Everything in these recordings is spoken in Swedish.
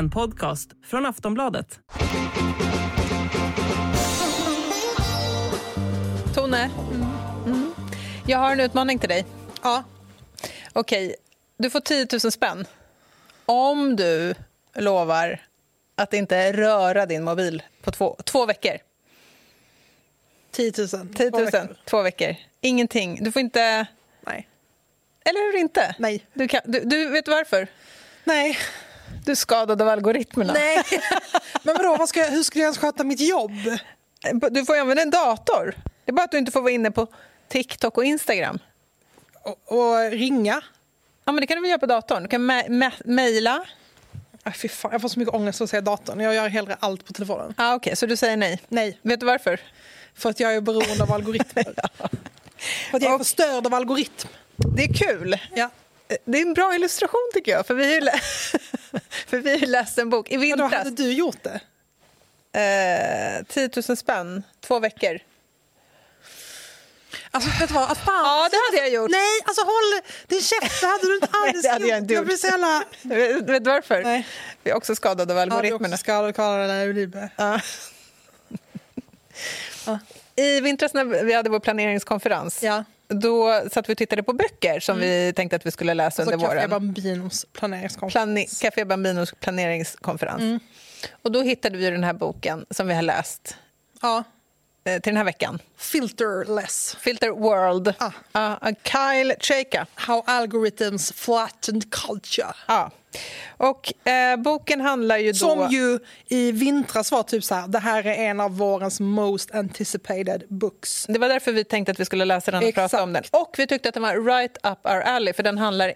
En podcast från Aftonbladet. Tone, mm. jag har en utmaning till dig. Ja. Okej, du får 10 000 spänn om du lovar att inte röra din mobil på två, två veckor. 10 000. 10 Två 000, veckor. två veckor. Ingenting. Du får inte... Nej. Eller hur inte? Nej. Du, kan, du, du vet varför? Nej. Du är skadad av algoritmerna. Nej. Men vadå, vad ska jag, hur ska jag ens sköta mitt jobb? Du får ju använda en dator. Det är bara att du inte får vara inne på TikTok och Instagram. Och, och ringa? Ja, men det kan du väl göra på datorn. Du kan me- me- mejla. Fy fan, jag får så mycket ångest av att säga datorn. Jag gör hellre allt på telefonen. Ah, Okej, så du säger nej. Nej, Vet du varför? för att jag är beroende av algoritmer. För att jag är förstörd av algoritm. Det är kul. Ja. Det är en bra illustration tycker jag. För vi har för vi har läst en bok i vintras. hade du gjort det? Eh, 10 000 spänn, två veckor. Alltså vet du vad? Att fan, Ja, det hade jag gjort. Nej, alltså håll din käft. Det hade du inte Nej, alls det hade jag inte Jag gjort. blir så jävla... Vet du varför? Nej. Vi är också skadade av Ja, algoritmerna. också skadad, Karla. Ja. I vintras när vi hade vår planeringskonferens Ja. Då satt vi och tittade på böcker som vi tänkte att vi skulle läsa Alltså under Café våren. Bambinos planeringskonferens. Plane- Café Bambinos planeringskonferens. Och då hittade vi den här boken som vi har läst Ja. eh, till den här veckan. Filterless. Filter World. Ah. Av Kyle Chayka. How algorithms flattened culture. Ja. Och eh, boken handlar ju då... Som ju i vintras var typ så här, det här är en av vårens most anticipated books. Det var därför vi tänkte att vi skulle läsa den och Exakt. prata om den. Och vi tyckte att den var right up our alley, för den handlar... Eh,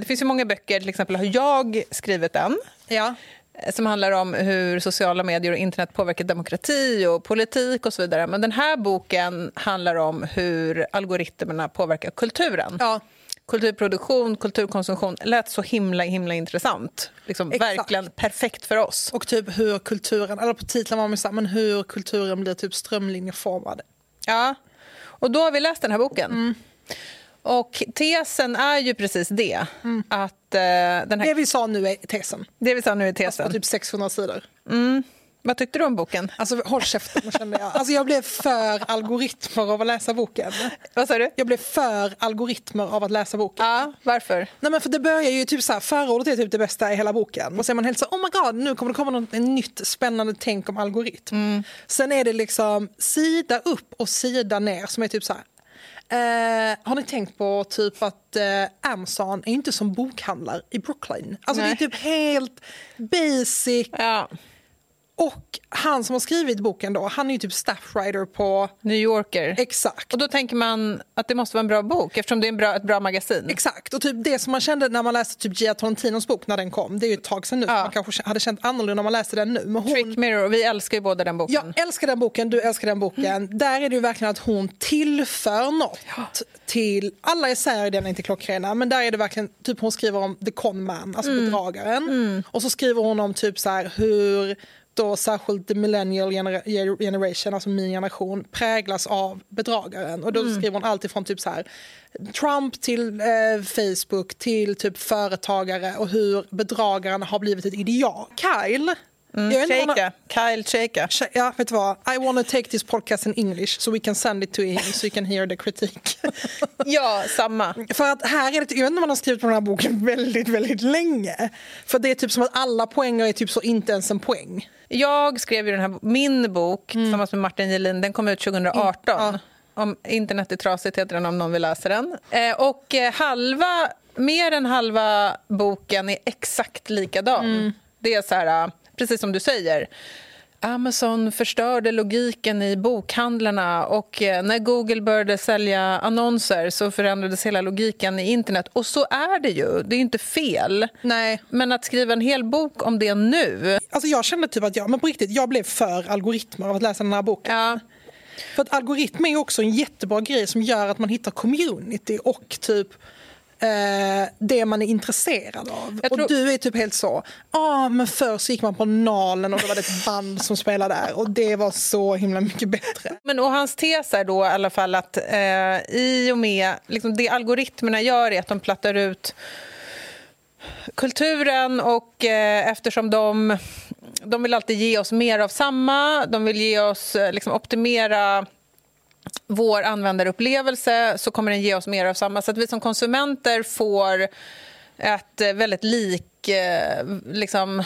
det finns ju många böcker, till exempel har jag skrivit en, Ja. eh, som handlar om hur sociala medier och internet påverkar demokrati och politik och så vidare. Men den här boken handlar om hur algoritmerna påverkar kulturen. ja. Kulturproduktion, kulturkonsumtion lät så himla himla intressant. Liksom, Exakt. verkligen perfekt för oss. Och typ hur kulturen, eller på titeln var man så men hur kulturen blir typ strömlinjeformad. Ja, och då har vi läst den här boken. Mm. Och tesen är ju precis det. Att eh, den här, Det vi sa nu är tesen. det vi sa nu är På tesen. typ 600 sidor. Vad tyckte du om boken? Alltså håll käften kände jag. Alltså jag blev för algoritmer av att läsa boken. Vad sa du? Jag blev för algoritmer av att läsa boken. Ja, varför? Nej, men för det börjar ju typ så här, förordet är typ det bästa i hela boken. Och så är man helt så oh my god, nu kommer det komma något nytt spännande tänk om algoritm. Sen är det liksom sida upp och sida ner som är typ så här. Eh, har ni tänkt på typ att eh, Amazon är inte som bokhandlar i Brooklyn? Alltså Nej. det är typ helt basic. Ja, Och han som har skrivit boken då, han är ju typ staff writer på New Yorker. Exakt. Och då tänker man att det måste vara en bra bok eftersom det är en bra, ett bra magasin. Exakt, och typ det som man kände när man läste typ Gia Tolentinos bok när den kom, det är ju ett tag sedan nu, Ja. man kanske hade känt annorlunda när man läste den nu. Men hon, Trick Mirror, vi älskar ju båda den boken. jag älskar den boken, du älskar den boken. Där är det ju verkligen att hon tillför något till, alla essäer i den är inte klockrena, men där är det verkligen, typ hon skriver om the con man, alltså bedragaren. Och så skriver hon om typ så här hur då särskilt the millennial genera- generation, alltså min generation, präglas av bedragaren. Och då skriver hon allt ifrån typ så här Trump till eh, Facebook till typ företagare och hur bedragaren har blivit ett ideal. Kyle, har- Chayka, Kyle. Tje- Ja, vet du vad? I want to take this podcast in English so we can send it to him so you can hear the critique. Ja, samma. För att här är det, jag vet inte om man har skrivit på den här boken väldigt, väldigt länge. För det är typ som att alla poänger är typ så inte ens en poäng. Jag skrev ju den här, min bok tillsammans med Martin Gelin, den kom ut 2018. Ja. Om internet är trasigt heter den om någon vill läsa den. Eh, och eh, halva, mer än halva boken är exakt likadan. Det är så här, eh, precis som du säger. Amazon förstörde logiken i bokhandlarna och eh, när Google började sälja annonser så förändrades hela logiken i internet. Och så är det ju, det är inte fel. Nej. Men att skriva en hel bok om det nu... Alltså jag kände typ att jag, men på riktigt, jag blev för algoritmer av att läsa den här boken. Ja, För att algoritm är också en jättebra grej som gör att man hittar community och typ eh, det man är intresserad av. Tror- Och du är typ helt så, ja ah, men förr så gick man på Nalen och då var det ett band som spelade där och det var så himla mycket bättre. Men och hans tes är då i alla fall att eh, i och med liksom det algoritmerna gör är att de plattar ut kulturen och eh, eftersom de, de vill alltid ge oss mer av samma, de vill ge oss, eh, liksom optimera vår användarupplevelse så kommer den ge oss mer av samma. Så att vi som konsumenter får ett eh, väldigt lik, eh, liksom,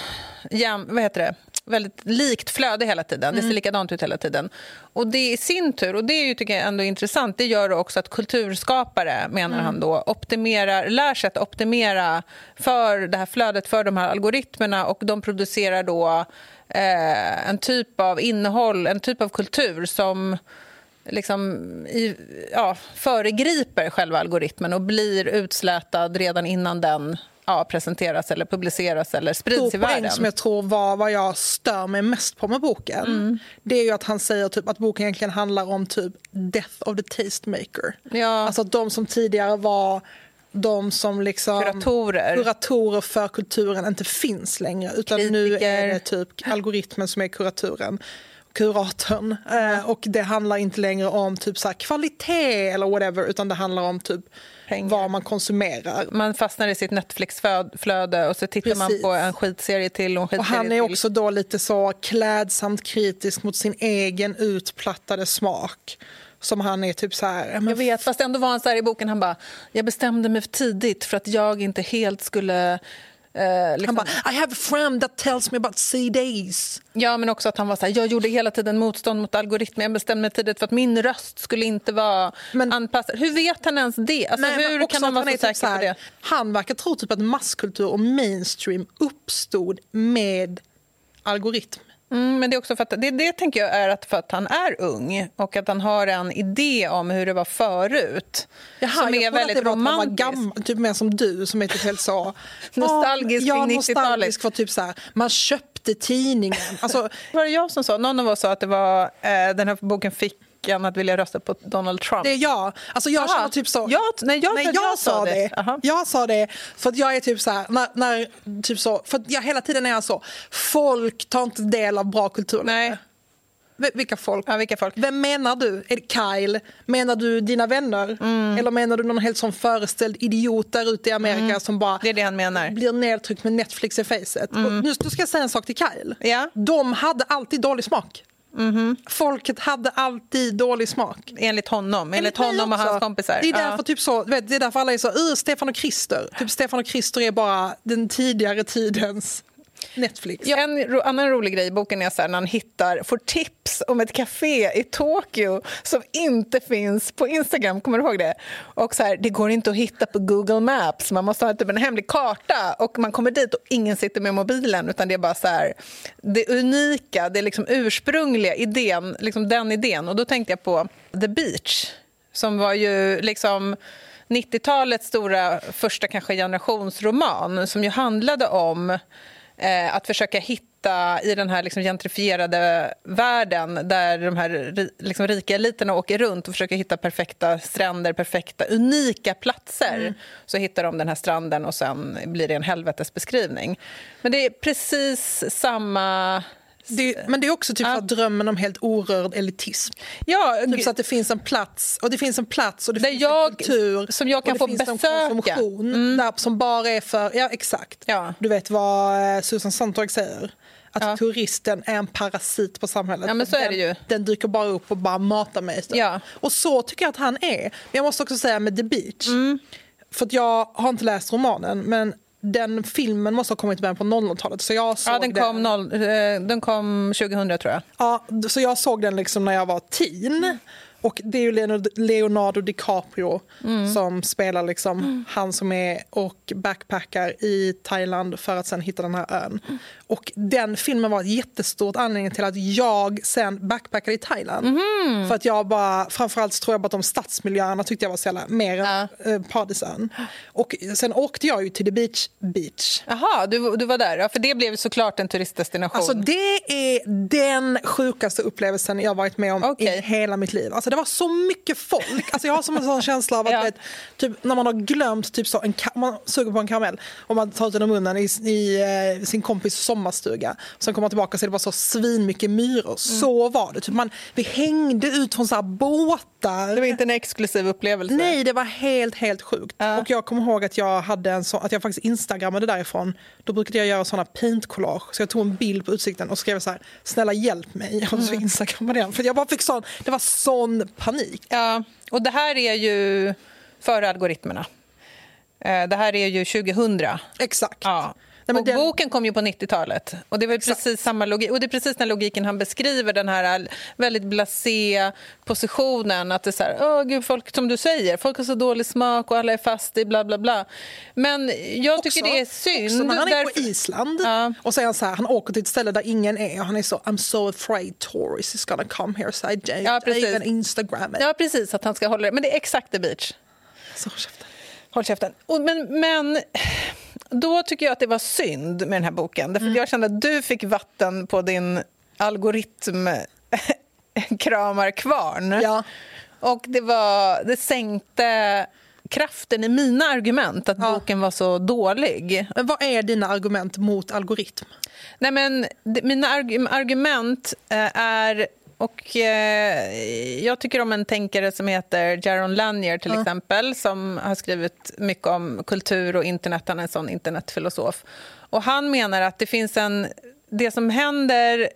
jäm, vad heter det? väldigt likt flöde hela tiden. Det ser mm. likadant ut hela tiden. Och det i sin tur, och det är ju, tycker jag ändå intressant, det gör också att kulturskapare, menar mm. han då, optimerar, lär sig att optimera för det här flödet, för de här algoritmerna och de producerar då eh, en typ av innehåll, en typ av kultur som liksom i, ja, föregriper själva algoritmen och blir utslätad redan innan den ja, presenteras eller publiceras eller sprids i världen. som jag tror var vad jag stör mig mest på med boken. Mm. Det är ju att han säger typ att boken egentligen handlar om typ death of the tastemaker. Ja. Alltså att de som tidigare var de som liksom kuratorer. kuratorer för kulturen inte finns längre. Utan Kritiker. nu är det typ algoritmen som är kuratoren kuratorn. Eh, och det handlar inte längre om typ så kvalitet eller whatever utan det handlar om typ Pengar. vad man konsumerar. Man fastnar i sitt Netflix-flöde och så tittar Precis. man på en skitserie till och en skitserie och Han är till. också då lite så klädsamt kritisk mot sin egen utplattade smak som han är typ så här... Jag vet, fast ändå var han så här i boken, han bara, jag bestämde mig för tidigt för att jag inte helt skulle Eh, liksom. Han bara, I have a friend that tells me about CDs. Ja, men också att han var så här, jag gjorde hela tiden motstånd mot algoritmer. Jag bestämde mig tidigt för att min röst skulle inte vara men, anpassad. Hur vet han ens det? Alltså, nej, hur kan man vara så typ säker så här, på det? Han verkar tro typ att masskultur och mainstream uppstod med algoritm. Mm, men det är också för att, det, det tänker jag är att för att han är ung och att han har en idé om hur det var förut. Jaha, som är väldigt att det romantisk. Var gammal, typ mer som du som är typ helt så... nostalgisk ja, nostalgisk för typ så här, man köpte tidningen. Alltså, var det jag som sa, någon av oss sa att det var, eh, den här boken fick än att vilja rösta på Donald Trump? Det är jag. Alltså jag känner typ så. Jag, nej, jag, nej, jag, jag sa det. det. Jag sa det för att jag är typ så här, när, när, typ så, för jag hela tiden är så, folk tar inte del av bra kultur. Nej. Vilka folk? Ja, vilka folk? Vem menar du? Är det Kyle? Menar du dina vänner? Mm. Eller menar du någon helt sån föreställd idiot där ute i Amerika mm. som bara det är det han menar. blir nedtryckt med Netflix i facet? Mm. nu, nu ska jag säga en sak till Kyle. Ja. De hade alltid dålig smak. Mm -hmm. Folket hade alltid dålig smak. Enligt honom, enligt, enligt honom och hans kompisar. Det är därför, ja. typ så, vet, det är därför alla är så, Stefan och Krister. Typ Stefan och Krister är bara den tidigare tidens Netflix. Ja, en annan rolig grej i boken är så här, när han hittar, får tips om ett café i Tokyo som inte finns på Instagram. Kommer du ihåg det? Och så här, Det går inte att hitta på Google Maps. Man måste ha typ en hemlig karta. Och Man kommer dit och ingen sitter med mobilen. utan Det är bara så här, det unika, det liksom ursprungliga idén, liksom den idén. Och Då tänkte jag på The Beach, som var ju liksom 90-talets stora första kanske generationsroman som ju handlade om eh, att försöka hitta i den här liksom gentrifierade världen där de här liksom rika eliterna åker runt och försöker hitta perfekta stränder, perfekta, unika platser. Mm. Så hittar de den här stranden och sen blir det en helvetesbeskrivning. Men det är precis samma det, men det är också typ ja. drömmen om helt orörd elitism. Ja, typ så att det finns en plats och det finns en plats och det finns jag, en kultur som jag kan få besöka. konsumtion mm. där, som bara är för, ja exakt. Ja. Du vet vad eh, Susan Sontag säger? Att ja. turisten är en parasit på samhället. Ja, men så den, är det ju. den dyker bara upp och bara matar mig. Ja. Och så tycker jag att han är. Men jag måste också säga med The Beach. Mm. För jag har inte läst romanen men den filmen måste ha kommit början på 00-talet. Så jag såg ja, den kom, noll, eh, den kom 2000 tror jag. Ja, så jag såg den liksom när jag var teen. Och det är ju Leonardo DiCaprio mm. som spelar liksom mm. han som är och backpackar i Thailand för att sen hitta den här ön. Mm. Och den filmen var ett jättestort anledning till att jag sen backpackade i Thailand. Mm. För att jag bara, framförallt tror jag bara att de stadsmiljöerna tyckte jag var så jävla mer ja. än paradisön. Och sen åkte jag ju till The Beach Beach. Jaha, du, du var där. Ja, för det blev såklart en turistdestination. Alltså det är den sjukaste upplevelsen jag varit med om okay. i hela mitt liv. Alltså det var så mycket folk. Alltså jag har som en sån känsla av att ja. vet, typ, när man har glömt typ så en man suger på en karamell och man tar ut den ur munnen i, i uh, sin kompis sommarstuga. Sen kommer man tillbaka och så är det bara så svin mycket myror. Mm. Så var det. Typ man, vi hängde ut från så här båtar där. Det var inte en exklusiv upplevelse. Nej, det var helt, helt sjukt. Ja. Och jag kommer ihåg att jag hade en så, att jag faktiskt instagrammade därifrån. Då brukade jag göra såna paint-collage. Så jag tog en bild på utsikten och skrev så här, snälla hjälp mig. Och så instagrammade jag den. För jag bara fick sån, det var sån panik. Ja, och det här är ju före algoritmerna. Eh, Det här är ju 2000. Exakt. Ja. Och den- Boken kom ju på 90-talet. Och det var precis samma logik. Och det är precis den logiken han beskriver, den här väldigt blasé positionen. Att det är så här, åh gud, folk som du säger, folk har så dålig smak och alla är fast i bla bla bla. Men jag tycker det är synd. Också när han är på därför- Island Ja. och säger så här, han åker till ett ställe där ingen är och han är så I'm so afraid tourists is gonna come here so I don't Ja, even Instagram it. Ja, precis, att han ska hålla det. Men det är exakt the beach. Så, käften. Håll käften. Och, men, men då tycker jag att det var synd med den här boken. Därför att jag kände att du fick vatten på din algoritm kramarkvarn. Ja. Och det, var, det sänkte kraften i mina argument att Ja. boken var så dålig. Men vad är dina argument mot algoritm? Nej, men mina arg- argument eh, är... Och eh, Jag tycker om en tänkare som heter Jaron Lanier, till exempel som har skrivit mycket om kultur och internet. Han är en sån internetfilosof. Och han menar att det finns en... Det som händer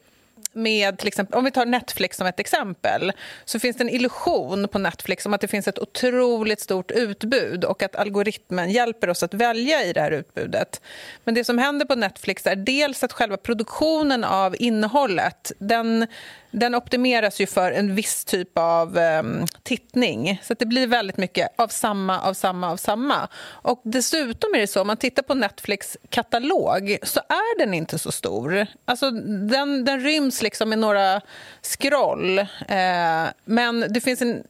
med till exempel, om vi tar Netflix som ett exempel så finns det en illusion på Netflix om att det finns ett otroligt stort utbud och att algoritmen hjälper oss att välja i det här utbudet. Men det som händer på Netflix är dels att själva produktionen av innehållet den, den optimeras ju för en viss typ av um, tittning. Så att det blir väldigt mycket av samma, av samma, av samma. Och dessutom är det så, om man tittar på Netflix katalog så är den inte så stor. Alltså, den, den ryms liksom i några scroll. Eh, men det finns en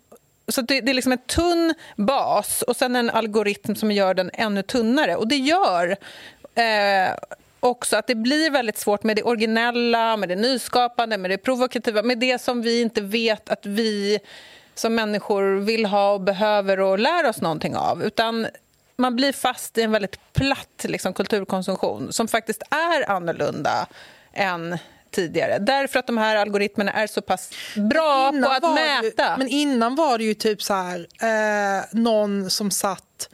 så det, det är liksom en tunn bas och sen en algoritm som gör den ännu tunnare. Och det gör eh, också att det blir väldigt svårt med det originella, med det nyskapande, med det provokativa, med det som vi inte vet att vi som människor vill ha och behöver och lär oss någonting av. Utan man blir fast i en väldigt platt liksom, kulturkonsumtion som faktiskt är annorlunda än tidigare. Därför att de här algoritmerna är så pass bra på att mäta. Det, men innan var det ju typ så här, eh, någon som satt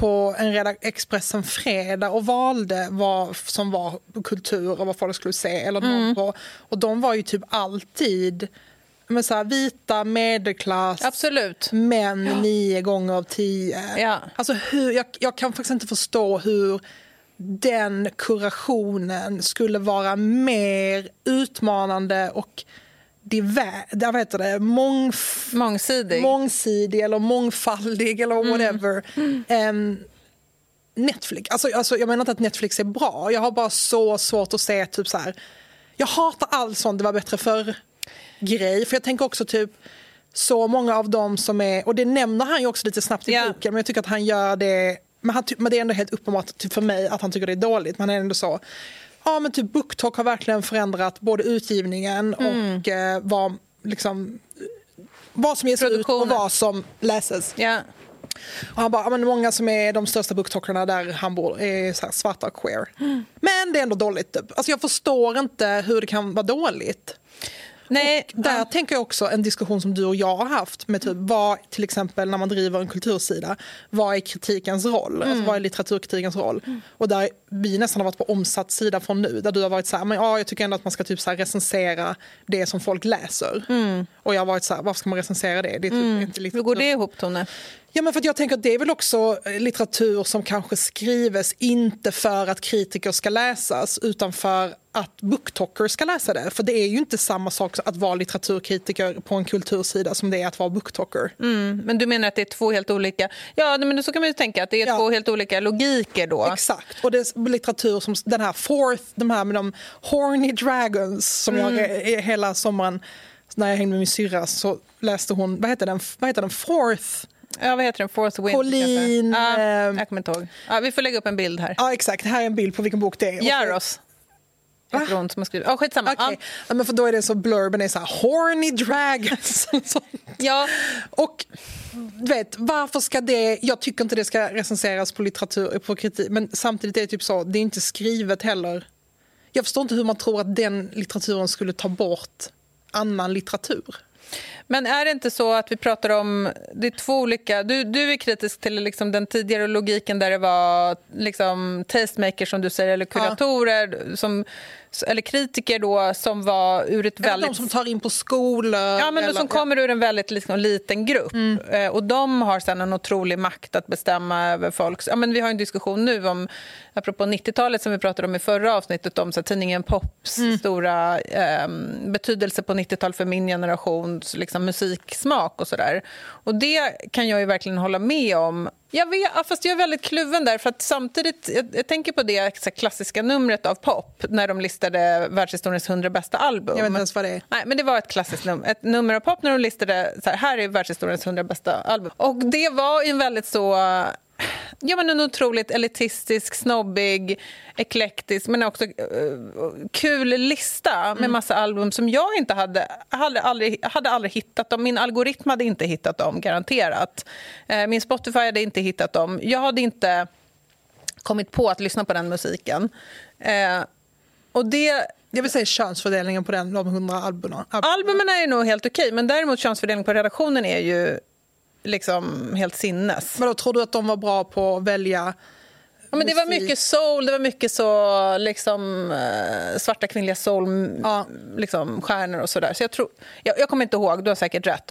på en redak- Expressen Fredag och valde vad som var kultur och vad folk skulle se. Eller Mm. och de var ju typ alltid men så här, vita, medelklass, Absolut. män nio gånger av tio. Ja. Alltså hur, jag, jag kan faktiskt inte förstå hur den kurationen skulle vara mer utmanande och divär, vad heter det, mångf, Mångsidig. mångsidig eller mångfaldig eller whatever än Netflix. Alltså, alltså, jag menar inte att Netflix är bra, jag har bara så svårt att se typ så här. Jag hatar all sån det var bättre för grej för jag tänker också typ så många av dem som är, och det nämner han ju också lite snabbt i Ja. boken men jag tycker att han gör det men, han, men det är ändå helt uppenbart typ för mig att han tycker det är dåligt men han är ändå så Ja men typ BookTok har verkligen förändrat både utgivningen Mm. och eh, vad, liksom, vad som ges ut och vad som läses. Ja. Och han bara, "Ja, men många som är de största booktalkerna där han bor är svarta och queer. Men det är ändå dåligt. Typ. Alltså jag förstår inte hur det kan vara dåligt. Nej, Där ja. tänker jag också en diskussion som du och jag har haft med typ vad, till exempel när man driver en kultursida, vad är kritikens roll? Alltså, vad är litteraturkritikens roll? Och där vi nästan har varit på omsatt sida från nu, där du har varit så här, men ja, jag tycker ändå att man ska typ så recensera det som folk läser. Och jag har varit så här, varför ska man recensera det? Det är typ inte Hur litteratur. går det ihop, Tone? Ja, men för jag tänker att det är väl också eh, litteratur som kanske skrives inte för att kritiker ska läsas utan för att booktalkers ska läsa det. För det är ju inte samma sak att vara litteraturkritiker på en kultursida som det är att vara booktalker. Mm, men du menar att det är två helt olika... Ja, men så kan man ju tänka att det är Ja. två helt olika logiker då. Exakt. Och det är litteratur som den här fourth, de här med de horny dragons som jag eh, hela sommaren när jag hängde med min syrra så läste hon, vad heter den, vad heter den fourth? Ja, vad heter den? Fourth Wind? Pauline? Ja, ehm, jag kommer inte ihåg. Ja, vi får lägga upp en bild här. Ja exakt, här är en bild på vilken bok det är. Jaros. Heter hon som har skrivit. Ja, skitsamma. Okej, ja, men för då är det så blurben är så här horny dragons. Ja. och du vet, varför ska det, jag tycker inte det ska recenseras på litteratur, på kritik, men samtidigt är det typ så, det är inte skrivet heller. Jag förstår inte hur man tror att den litteraturen skulle ta bort annan litteratur. Men är det inte så att vi pratar om... Det är två olika... Du, du är kritisk till liksom den tidigare logiken där det var liksom tastemakers, som du säger, eller kuratorer ja. som eller kritiker då som var ur ett väldigt... De som tar in på skolor. Ja, men eller... som kommer ur en väldigt liksom, liten grupp. Mm. Eh, och de har sen en otrolig makt att bestämma över folk. Ja, men vi har en diskussion nu om, apropå 90-talet som vi pratade om i förra avsnittet, om så här, tidningen Pops mm. stora eh, betydelse på 90-talet för min generations liksom, musiksmak och sådär. Och det kan jag ju verkligen hålla med om jag vet, fast jag är väldigt kluven där. För att samtidigt, jag, jag tänker på det klassiska numret av pop när de listade världshistoriens 100 bästa album. Jag vet inte ens vad det är. Nej, men det var ett klassiskt nummer, ett nummer av pop när de listade så här, här är världshistoriens 100 bästa album. Och det var en väldigt så ja, men en otroligt elitistisk, snobbig, eklektisk men också uh, kul lista med mm. massa album som jag inte hade, hade, aldrig, hade aldrig hittat dem. Min algoritm hade inte hittat dem, garanterat. Uh, min Spotify hade inte hittat dem. Jag hade inte kommit på att lyssna på den musiken. Uh, och det... Jag vill säga könsfördelningen på den, de hundra albumen. Albumen är nog helt okej, men däremot könsfördelningen på redaktionen är ju liksom helt sinnes. Men då tror du att de var bra på att välja Ja, men det var mycket soul, det var mycket så liksom, eh, svarta kvinnliga soul ja. liksom, stjärnor och sådär. Så jag, tror, jag, jag kommer inte ihåg, du har säkert rätt.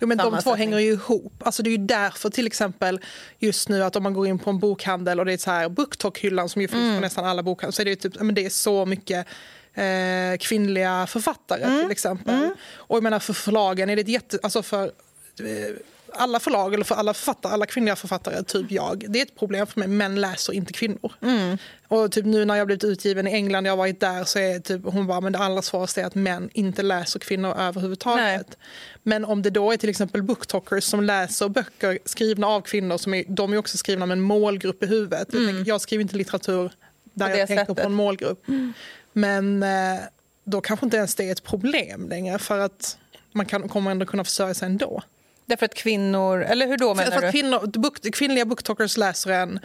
Jo, men de två hänger ju ihop. Alltså, det är ju därför till exempel just nu att om man går in på en bokhandel och det är så här Booktalk-hyllan som ju finns mm. på nästan alla bokhandlar så är det, typ, men det är så mycket eh, kvinnliga författare mm. till exempel. Mm. Och jag menar för förlagen är det ett jätte... Alltså för, eh, alla förlag, eller för alla författare, alla kvinnliga författare, typ jag, det är ett problem för mig. Män läser inte kvinnor. Mm. Och typ nu när jag blivit utgiven i England, jag har varit där, så är typ, hon bara, men det allra svåraste är att män inte läser kvinnor överhuvudtaget. Nej. Men om det då är till exempel booktalkers som läser böcker skrivna av kvinnor, som är, de är också skrivna med en målgrupp i huvudet. Mm. Jag, tänker, jag skriver inte litteratur där jag tänker sättet. på en målgrupp. Mm. Men eh, då kanske inte ens det är ett problem längre, för att man kan, kommer ändå kunna försörja sig ändå. Därför att kvinnor... Eller hur då menar för, för du? Kvinnor, book, kvinnliga booktalkers läser en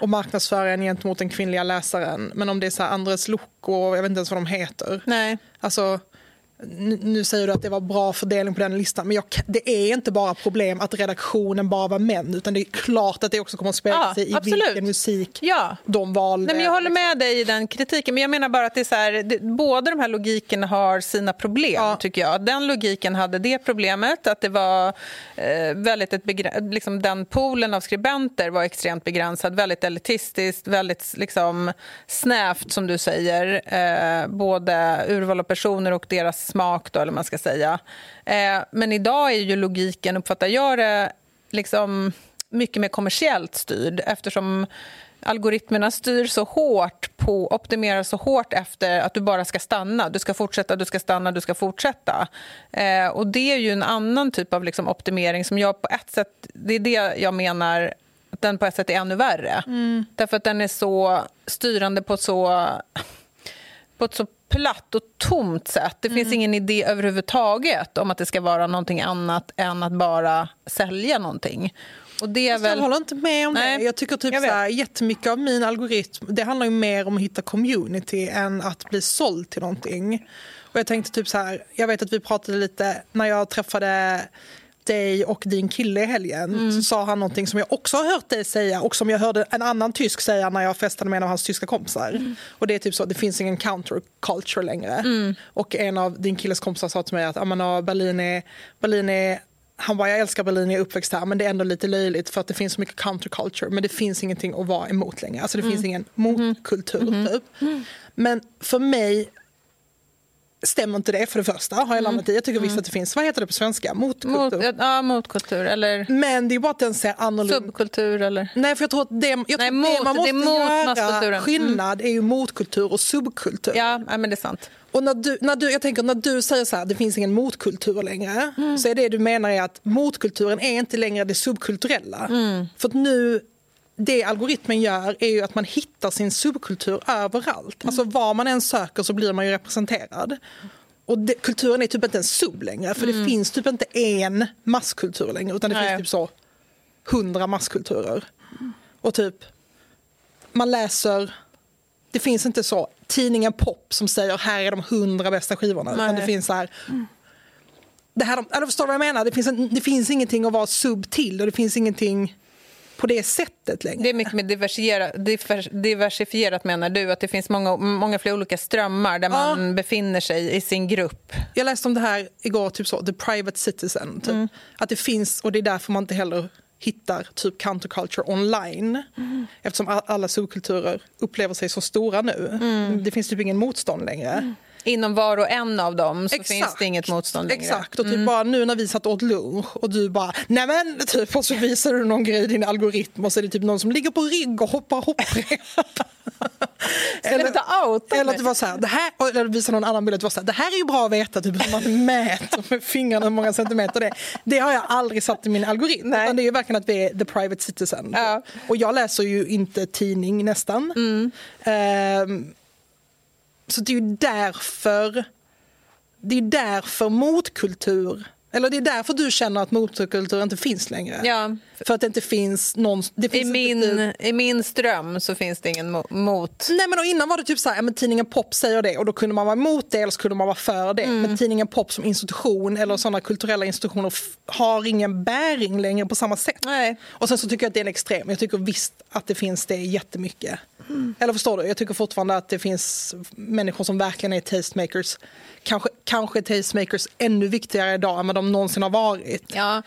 och marknadsför en gentemot den kvinnliga läsaren. Men om det är så här Andres Luco, jag vet inte ens vad de heter. Nej. Alltså, nu säger du att det var bra fördelning på den listan, men jag, det är inte bara problem att redaktionen bara var män, utan det är klart att det också kommer att spegla ja, sig i absolut. vilken musik ja. de valde. Nej, men jag håller med dig i den kritiken, men jag menar bara att det är så här, det, båda de här logikerna har sina problem, ja. tycker jag. Den logiken hade det problemet, att det var eh, väldigt ett liksom den poolen av skribenter var extremt begränsad, väldigt elitistiskt, väldigt liksom, snävt, som du säger, eh, både urval av personer och deras smak, då, eller man ska säga. Eh, men idag är ju logiken, uppfattar jag det, liksom mycket mer kommersiellt styrd eftersom algoritmerna styr så hårt på, optimerar så hårt efter att du bara ska stanna. Du ska fortsätta, du ska stanna, du ska fortsätta. Eh, och det är ju en annan typ av liksom optimering som jag på ett sätt... Det är det jag menar att den på ett sätt är ännu värre. Mm. Därför att den är så styrande på så på ett så platt och tomt sätt. Det finns mm. ingen idé överhuvudtaget om att det ska vara någonting annat än att bara sälja någonting. Och det är väl... Jag håller inte med om Nej, det. Jag tycker typ jag så här, jättemycket av min algoritm det handlar ju mer om att hitta community än att bli såld till någonting. Och jag tänkte typ så här, jag vet att vi pratade lite när jag träffade dig och din kille i helgen mm. så sa han någonting som jag också har hört dig säga och som jag hörde en annan tysk säga när jag festade med en av hans tyska kompisar. Mm. Och det är typ så, det finns ingen counterculture längre. Mm. Och en av din killes kompisar sa till mig att Berlin är, Berlin är han bara, jag älskar Berlin, jag är uppväxt här, men det är ändå lite löjligt för att det finns så mycket counterculture, men det finns ingenting att vara emot längre. Alltså det mm. finns ingen motkultur, mm. typ. Mm. Men för mig stämmer inte det för det första. Har jag landat i. Jag tycker visst att det finns, vad heter det på svenska? Motkultur. Mot, ja, motkultur eller Men det är bara att den ser annorlunda subkultur eller... Nej, för jag tror att det, jag tror Nej, mot- det man det måste mot göra skillnad är ju motkultur och subkultur. Ja, men det är sant. Och när du, när du, jag tänker när du säger så här, det finns ingen motkultur längre, Mm. så är det du menar är att motkulturen är inte längre det subkulturella. Mm. För nu, det algoritmen gör är ju att man hittar sin subkultur överallt. Mm. Alltså var man än söker så blir man ju representerad. Och det, kulturen är typ inte en sub längre, för det finns typ inte en masskultur längre, utan det Mm. Nej. finns typ så hundra masskulturer. Och typ, man läser det finns inte så tidningen Pop som säger här är de hundra bästa skivorna. Utan Nej. det finns så här, det här, eller förstår du vad jag menar? Det finns, en, det finns ingenting att vara sub till och det finns ingenting på det sättet längre. Det är mycket mer diversifierat, divers- diversifierat menar du, att det finns många, många fler olika strömmar där Ja. man befinner sig i sin grupp. Jag läste om det här igår, typ så, the private citizen. Typ. Mm. Att det finns, och det är därför man inte heller hittar typ counterculture online. Mm. Eftersom alla subkulturer upplever sig så stora nu. Mm. Det finns typ ingen motstånd längre. Inom var och en av dem så finns det inget motstånd längre. Mm. Exakt, och typ bara nu när vi satt åt lunch och du bara nej men typ och så visar du någon grej i din algoritm och så är det typ någon som ligger på rygg och hoppar hopprep. Du inte outa eller att det var så här, det här, eller visar någon annan bild att det var så här, det här är ju bra att veta typ hur man mäter med fingrarna hur många centimeter det är. Det har jag aldrig satt i min algoritm. Nej. Utan det är ju verkligen att vi är the private citizen. Ja. Och jag läser ju inte tidning nästan. Mm. Ehm, så det är ju därför det är därför motkultur, eller det är därför du känner att motkultur inte finns längre. Ja. För att det inte finns någon... Det I finns inte min, typ- I min ström så finns det ingen mo- mot... Nej men innan var det typ så här, ja, men tidningen Pop säger det och då kunde man vara emot det eller kunde man vara för det. Mm. Men tidningen Pop som institution eller sådana kulturella institutioner har ingen bäring längre på samma sätt. Nej. Och sen så tycker jag att det är en extrem. Jag tycker visst att det finns det jättemycket. Eller förstår du? Jag tycker fortfarande att det finns människor som verkligen är tastemakers. Kanske, kanske är tastemakers ännu viktigare idag än vad de någonsin har varit. Ja,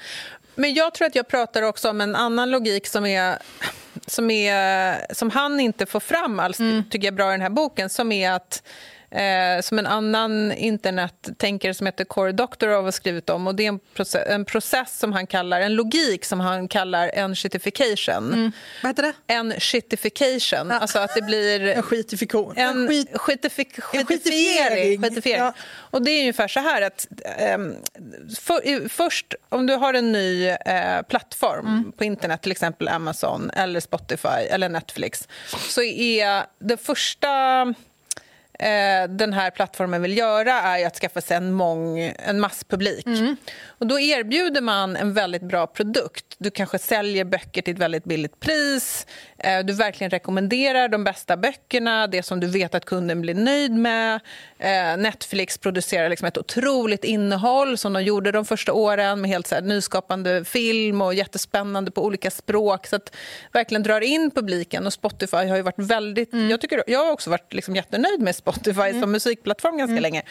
men jag tror att jag pratar också om en annan logik som är som, är, som han inte får fram alls, tycker jag bra i den här boken, som är att Eh, som en annan internettänkare som heter Cory Doctorow har skrivit om. Och Det är en process, en process som han kallar, en logik som han kallar en shitification. Vad heter det? En shitification, alltså att det blir... En skitifikation. En skit... skitifik, En skitifiering. skitifiering. Ja. Och det är ungefär så här att ehm, för, först om du har en ny eh, plattform Mm. på internet, till exempel Amazon eller Spotify eller Netflix, så är det första eh, den här plattformen vill göra är att skaffa sig en, mång, en masspublik. Mm. Och då erbjuder man en väldigt bra produkt. Du kanske säljer böcker till ett väldigt billigt pris. Eh, du verkligen rekommenderar de bästa böckerna, det som du vet att kunden blir nöjd med. Eh, Netflix producerar liksom ett otroligt innehåll som de gjorde de första åren med helt så nyskapande film och jättespännande på olika språk. Så att verkligen drar in publiken. Och Spotify har ju varit väldigt... Jag, tycker, jag har också varit liksom jättenöjd med Spotify som musikplattform ganska länge.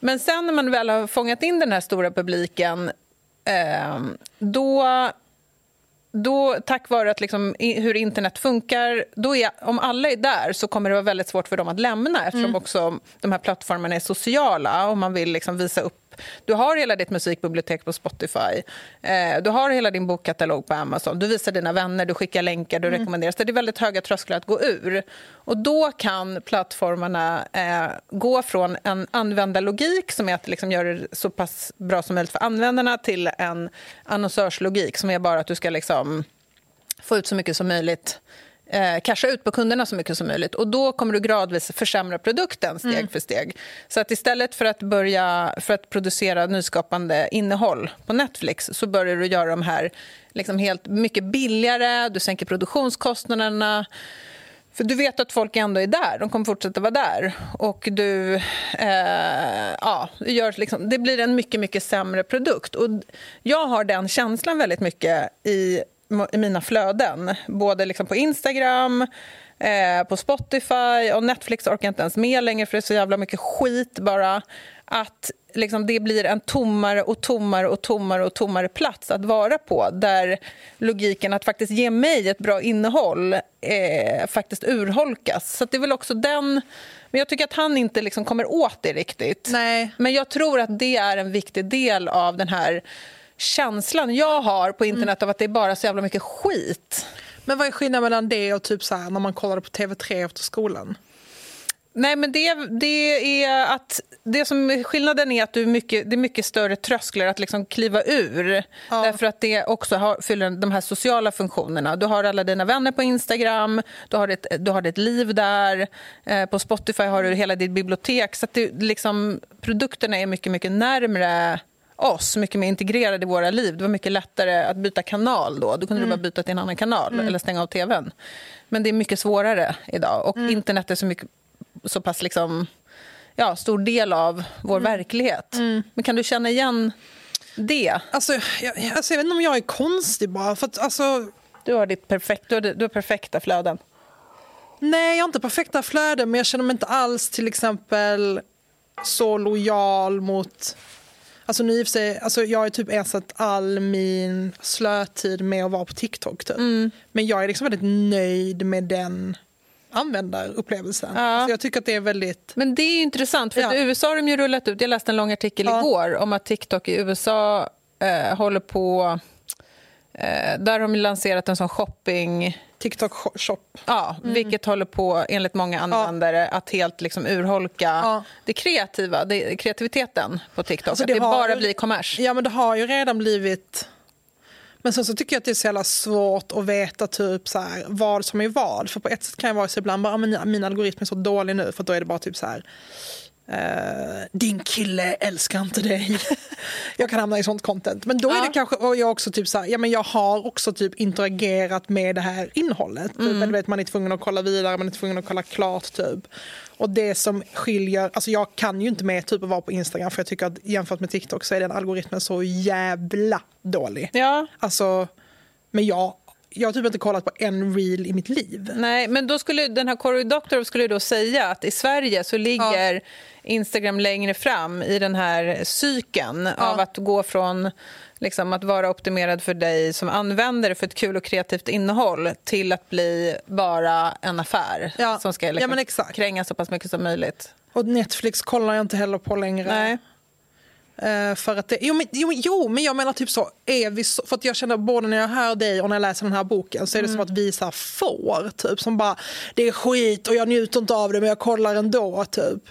Men sen när man väl har fångat in den här stora publiken eh, då, då, tack vare att liksom, i, hur internet funkar, då är, om alla är där så kommer det vara väldigt svårt för dem att lämna eftersom också de här plattformarna är sociala och man vill liksom visa upp du har hela ditt musikbibliotek på Spotify, eh, du har hela din bokkatalog på Amazon, du visar dina vänner, du skickar länkar, du rekommenderar. Så det är väldigt höga trösklar att gå ur. Och då kan plattformarna eh, gå från en användarlogik som är att liksom göra det så pass bra som möjligt för användarna till en annonsörslogik som är bara att du ska liksom få ut så mycket som möjligt eh, casha ut på kunderna så mycket som möjligt. Och Då kommer du gradvis försämra produkten steg för steg. Så att istället för att börja för att producera nyskapande innehåll på Netflix så börjar du göra de här liksom helt mycket billigare, du sänker produktionskostnaderna. För du vet att folk ändå är där, de kommer fortsätta vara där. Och du, eh, ja, gör liksom, det blir en mycket, mycket sämre produkt. Och jag har den känslan väldigt mycket i mina flöden. Både liksom på Instagram, eh, på Spotify och Netflix orkar jag inte ens med längre för det är så jävla mycket skit bara. att liksom det blir en tommare och tommare och tommare och tommare plats att vara på där logiken att faktiskt ge mig ett bra innehåll eh, faktiskt urholkas. Så det är väl också den... Men jag tycker att han inte liksom kommer åt det riktigt. Nej. Men jag tror att det är en viktig del av den här känslan jag har på internet av att det är bara så jävla mycket skit. Men vad är skillnaden mellan det och typ så här, när man kollade på TV3 efter skolan? Nej, men det, det är att det som skillnaden är att du är mycket, det är mycket större trösklar att liksom kliva ur. Ja. Därför att det också har, fyller de här sociala funktionerna. Du har alla dina vänner på Instagram, du har ett, du har ett liv där. Eh, på Spotify har du hela ditt bibliotek. Så att det, liksom, produkterna är mycket, mycket närmre oss, mycket mer integrerade i våra liv. Det var mycket lättare att byta kanal då. Då kunde du bara byta till en annan kanal eller stänga av tvn. Men det är mycket svårare idag. Och internet är så, mycket, så pass liksom, ja, stor del av vår verklighet. Men kan du känna igen det? Alltså jag, alltså, jag vet inte om jag är konstig bara. För att, alltså, Du har, ditt perfekt, du har, du har perfekta flöden. nej, jag har inte perfekta flöden men jag känner mig inte alls till exempel så lojal mot... Alltså, nu sig, alltså, jag har typ ersatt all min slötid med att vara på TikTok. Typ. Men jag är liksom väldigt nöjd med den användarupplevelsen. Ja. Alltså, jag tycker att det är väldigt... Men det är intressant, för Ja. att i USA har de ju rullat ut... Jag läste en lång artikel Ja. igår om att TikTok i USA eh, håller på... Eh, där har de lanserat en sån shopping... TikTok shop. Ja, Vilket håller på, enligt många användare, att helt liksom urholka Ja. det kreativa, det, kreativiteten på TikTok. Alltså, att det det har bara ju- blir kommers. Ja, men det har ju redan blivit... Men sen så tycker jag att det är så jävla svårt att veta typ så här, vad som är vad. För på ett sätt kan jag vara så ibland bara, "Ah, men min algoritm är så dålig nu. För då är det bara typ så här, eh, din kille älskar inte dig. jag kan hamna i sånt content. Men då är Ja. det kanske, och jag också typ så här, ja men jag har också typ interagerat med det här innehållet. Mm. Typ, eller vet, man är tvungen att kolla vidare, man är tvungen att kolla klart typ. Och det som skiljer, alltså jag kan ju inte med typ att vara på Instagram för jag tycker att jämfört med TikTok så är den algoritmen så jävla dålig. Ja, Alltså, men jag, jag har typ inte kollat på en reel i mitt liv. nej, men då skulle den här Cory Doctorow skulle då säga att i Sverige så ligger Instagram längre fram i den här cykeln av att gå från liksom, att vara optimerad för dig som användare för ett kul och kreativt innehåll till att bli bara en affär Ja. som ska Ja, liksom, kränga så pass mycket som möjligt. Och Netflix kollar jag inte heller på längre. Nej. Eh, för att det, jo, men, jo, jo, men jag menar typ så, är vi så, för att jag känner både när jag hör dig och när jag läser den här boken så är det som att vi så får, typ som bara, det är skit och jag njuter inte av det men jag kollar ändå, typ.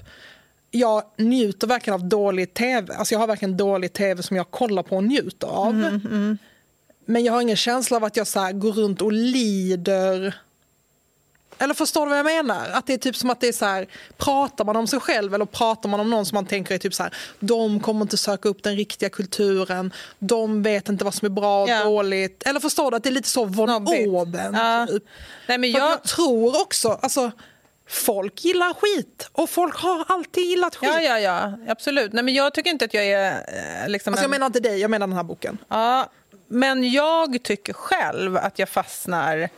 Jag njuter verkligen av dålig tv, alltså jag har verkligen dålig tv som jag kollar på och njuter av. Men jag har ingen känsla av att jag så går runt och lider eller förstår du vad jag menar? Att det är typ som att det är så här, pratar man om sig själv eller pratar man om någon som man tänker är typ så här, de kommer inte söka upp den riktiga kulturen, de vet inte vad som är bra och Ja. dåligt. Eller förstår du att det är lite så von oben? Ja. Typ. Nej, men jag, jag tror också, alltså folk gillar skit och folk har alltid gillat skit. ja, ja, ja, absolut. Nej, men jag tycker inte att jag är... eh, Liksom Alltså jag en- menar inte dig, jag menar den här boken. Ja, men jag tycker själv att jag fastnar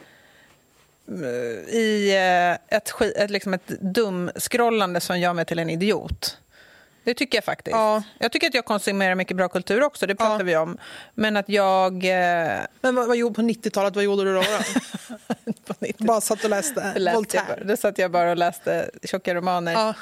i eh, ett, ett, liksom ett dumskrollande som gör mig till en idiot. Det tycker jag faktiskt. Ja. Jag tycker att jag konsumerar mycket bra kultur också, det pratar Ja. vi om. Men att jag... Eh, Men vad, vad gjorde på 90-talet, vad gjorde du då? då? på 90 bara satt och läste läste jag, bara- då satt jag bara och läste tjocka romaner. Ja.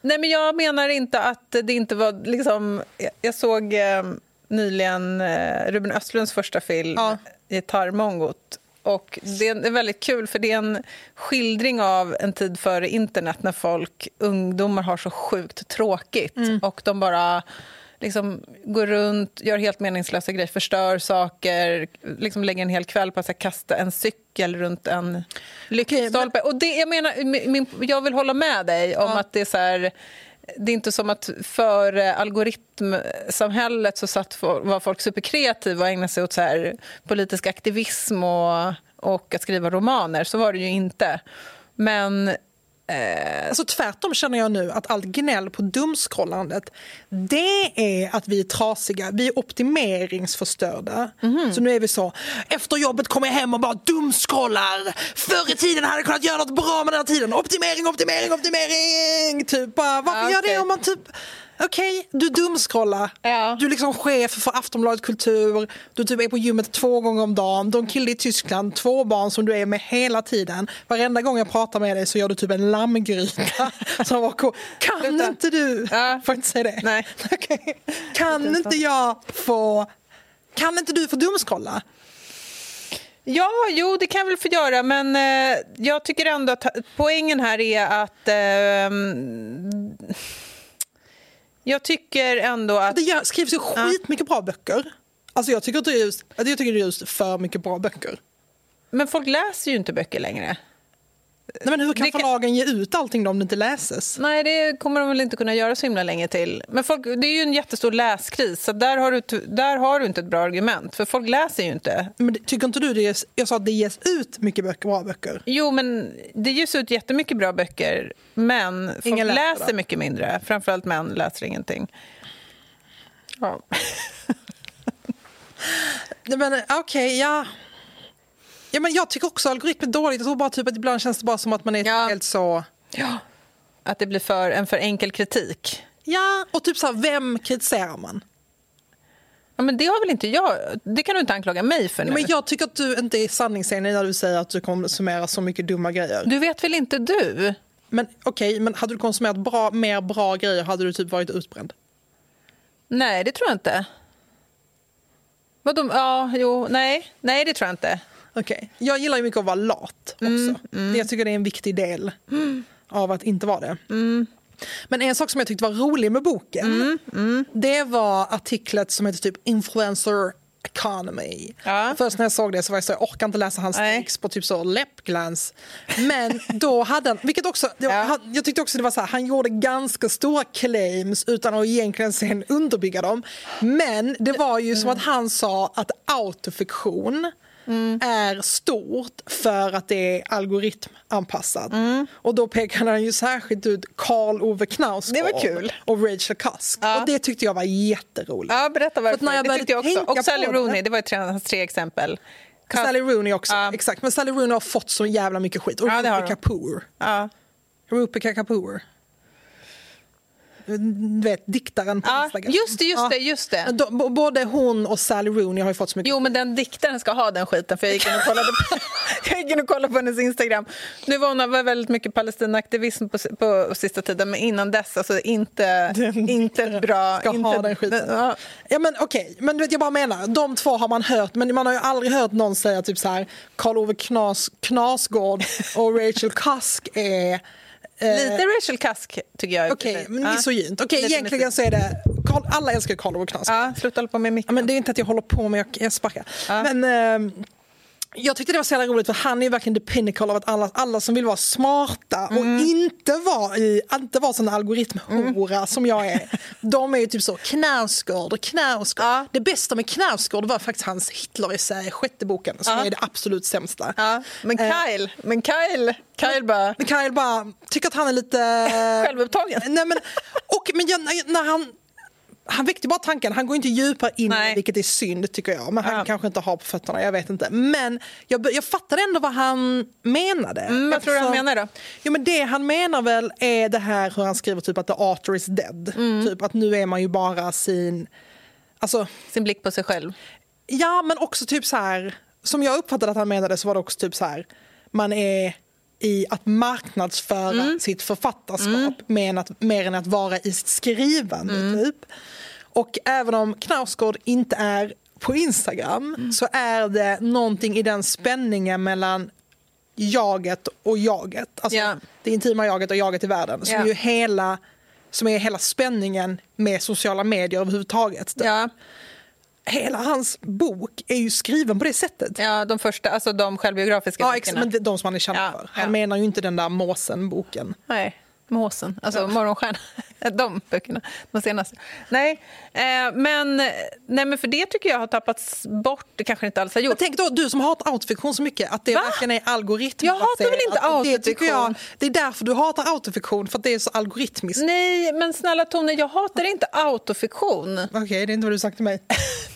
Nej, men jag menar inte att det inte var... Liksom, jag, jag såg eh, nyligen eh, Ruben Östlunds första film, Ja. Gitarrmongot. Och det är väldigt kul, för det är en skildring av en tid före internet när folk, ungdomar har så sjukt tråkigt. Och de bara liksom går runt, gör helt meningslösa grejer, förstör saker, liksom lägger en hel kväll på att här, kasta en cykel runt en lyktstolpe. Och det, jag, menar, min, jag vill hålla med dig om att det är så här, det är inte som att för eh, algoritmsamhället så satt, var folk superkreativa och ägnade sig åt så här politisk aktivism och, och att skriva romaner. Så var det ju inte. Men Alltså tvärtom känner jag nu att allt gnäll på dumskrollandet det är att vi är trasiga, vi är optimeringsförstörda. Så nu är vi så, efter jobbet kommer jag hem och bara dumskrollar. Förr i tiden hade jag kunnat göra något bra med den här tiden. Optimering, optimering, optimering! Typ bara, varför Ja, gör det om man typ Okej, du dumskrollar. Ja. Du är liksom chef för Aftonbladet Kultur. Du typ är på gymmet två gånger om dagen. Du har en kille i Tyskland, två barn som du är med hela tiden. Varenda gång jag pratar med dig så gör du typ en lammgryta. som var cool. Kan Sluta. inte du... Ja. Får inte säga det? Nej. Okej. Kan inte jag få... Kan inte du få dumskrolla? Ja, jo, det kan jag väl få göra, men eh, jag tycker ändå att poängen här är att... ehm, jag tycker ändå att... Det skrivs ju skitmycket bra böcker. Alltså jag tycker, att det är just, jag tycker det är just för mycket bra böcker. Men folk läser ju inte böcker längre. Nej, men hur kan kan- förlagen ge ut allting då om det inte läses? Nej, det kommer de väl inte kunna göra så himla länge till. Men folk, det är ju en jättestor läskris, så där har, du, där har du inte ett bra argument. För folk läser ju inte. Men tycker inte du det ges, jag sa att det ges ut mycket böcker, bra böcker? Jo, men det ges ut jättemycket bra böcker, men folk Ingen läser läser mycket mindre. Framförallt män läser ingenting. Ja. Men okej, ja. Ja, men jag tycker också algoritmer är dåligt. Jag tror bara typ att ibland känns det bara som att man är Ja. helt så... ja. Att det blir för, en för enkel kritik. Ja, och typ så här, vem kritiserar man? Ja, men det har väl inte jag... Det kan du inte anklaga mig för nu. Ja, men jag tycker att du inte är sanningsenlig när du säger att du konsumerar så mycket dumma grejer. Du vet väl inte du? Men okej, men hade du konsumerat bra, mer bra grejer hade du typ varit utbränd. Nej, det tror jag inte. Vadå? Ja, jo, nej. Nej, det tror jag inte. Okej. Jag gillar ju mycket att vara lat också. Jag tycker det är en viktig del av att inte vara det. Men en sak som jag tyckte var rolig med boken det var artiklet som heter typ Influencer Economy. Ja. Först när jag såg det så var jag så jag orkar inte läsa hans text på typ så läppglans. Men då hade han, vilket också, Ja. han, jag tyckte också det var så här, han gjorde ganska stora claims utan att egentligen sen underbygga dem. Men det var ju som att han sa att autofiktion är stort för att det är algoritmanpassat. Och då pekade han ju särskilt ut Karl Ove Knausgård Det var kul. och Rachel Cusk. Ja. Och det tyckte jag var jätteroligt. Ja, berätta varför. när jag det tyckte jag också. Och Sally Rooney, det var tre, hans tre exempel. Kas- Sally Rooney också, Ja. exakt. Men Sally Rooney har fått så jävla mycket skit. Och Ja, det har Rupi hon. Kapoor. Ja. Rupi Kapoor. Du vet, diktaren på Ja, Instagram. just det, just det, just det. De, både hon och Sally Rooney har ju fått så mycket Jo, men den diktaren ska ha den skiten, för jag gick in och kollade på, jag gick in och kollade på hennes Instagram. Nu var hon var väldigt mycket Palestinaaktivism på, på sista tiden, men innan dess, alltså inte, inte ett bra... ska inte, ha den skiten. Ja. Ja, men okej, men du vet, jag bara menar, de två har man hört, men man har ju aldrig hört någon säga typ så här, Karl Ove Knas, Knasgård och Rachel Cusk är eh, Lite Rachel Cusk, tycker jag. Okej, men Ja. misogynt. Okej, Lite egentligen så är det, alla älskar Karl Ove Knausgård. Ja, sluta hålla på med Ja, micken. men det är inte att jag håller på med, jag, jag sparkar. Ja. Men, ehm, jag tyckte det var så jävla roligt för han är ju verkligen the pinnacle av att alla, alla som vill vara smarta och Mm. inte vara, i, inte vara sån algoritmhora som jag är. De är ju typ så Knausgård och Knausgård. Ja. Det bästa med Knausgård var faktiskt hans Hitler-essä, sjätte boken, som Ja. är det absolut sämsta. Ja, men Eh, Kyle, men Kyle, Kyle bara... Men Kyle bara tycker att han är lite... Självupptagen. Nej, men, och, men jag, när han... Han väckte bara tanken, han går inte djupare in Nej. vilket är synd tycker jag. Men han Ja. kanske inte har på fötterna, jag vet inte. Men jag, jag fattade ändå vad han menade. Mm, vad tror du han Eftersom- menar då? Jo, men det han menar väl är det här hur han skriver typ att the author is dead. Mm. Typ att nu är man ju bara sin... Alltså, Sin blick på sig själv. Ja, men också typ så här, som jag uppfattade att han menade så var det också typ så här, man är i att marknadsföra Mm. sitt författarskap mer, än att, mer än att vara i sitt skrivande. Mm. Typ. Och även om Knausgård inte är på Instagram Mm. så är det någonting i den spänningen mellan jaget och jaget. Alltså Ja. det intima jaget och jaget i världen. Som, Ja. ju hela, som är hela spänningen med sociala medier överhuvudtaget. Ja, Hela hans bok är ju skriven på det sättet. ja, de första, alltså de självbiografiska Ja, böckerna. exakt, men de som han är känd Ja, för. Han ja. menar ju inte den där måsen-boken. Nej, måsen, alltså morgonstjärna. De böckerna, de senaste. Nej, eh, men, nej, men för det tycker jag har tappats bort. Det kanske inte alls har gjort. Men tänk då, du som hatar autofiktion så mycket, att det Va? verkligen är algoritm. Jag hatar väl inte Att det, autofiktion? jag, det är därför du hatar autofiktion, för att det är så algoritmiskt. Nej, men snälla Tone, jag hatar inte autofiktion. Okej, det är inte vad du sagt till mig.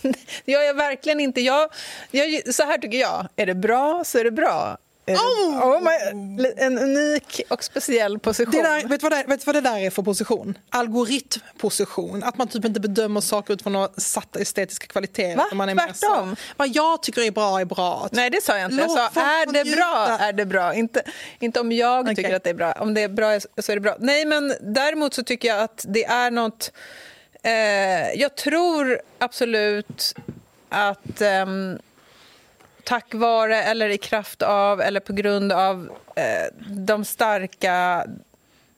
Jag verkligen inte. Jag, jag, så här tycker jag. Är det bra så är det bra. Oh! oh my, en unik och speciell position. Det där, vet, du vad det, vet du vad det där är för position? Algoritmposition. Att man typ inte bedömer saker utifrån några satta estetiska kvaliteter. Va? Man är Tvärtom. Vad jag tycker är bra är bra. Nej, det sa jag inte. Jag sa är det bra, är det bra. Inte, inte om jag tycker att det är bra. Om det är bra så är det bra. Nej, men däremot så tycker jag att det är något... Eh, jag tror absolut att ehm, tack vare eller i kraft av eller på grund av eh, de starka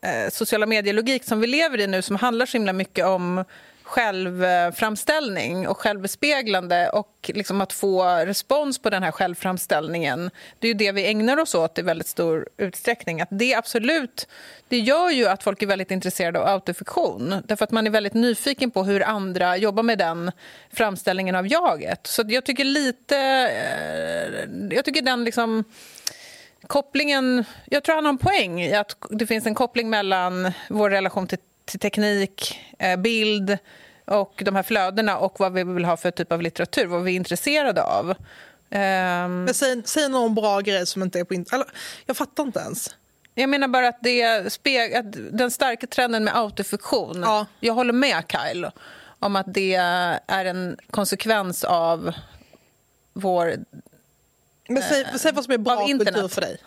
eh, sociala medier-logik som vi lever i nu som handlar så himla mycket om självframställning och självbespeglande och liksom att få respons på den här självframställningen. Det är ju det vi ägnar oss åt i väldigt stor utsträckning. Att det absolut, det gör ju att folk är väldigt intresserade av autofiktion. Därför att man är väldigt nyfiken på hur andra jobbar med den framställningen av jaget. Så jag tycker lite... Eh, jag tycker den liksom kopplingen... Jag tror han har en poäng i att det finns en koppling mellan vår relation till, till teknik, eh, bild och de här flödena och vad vi vill ha för typ av litteratur, vad vi är intresserade av. Ehm, Men säg, säg någon bra grej som inte är på internet. Jag fattar inte ens. jag menar bara att, det speg, att den starka trenden med autofiktion... Ja. Jag håller med Kyle om att det är en konsekvens av vår... Men säg, säg vad som är bra kultur för dig.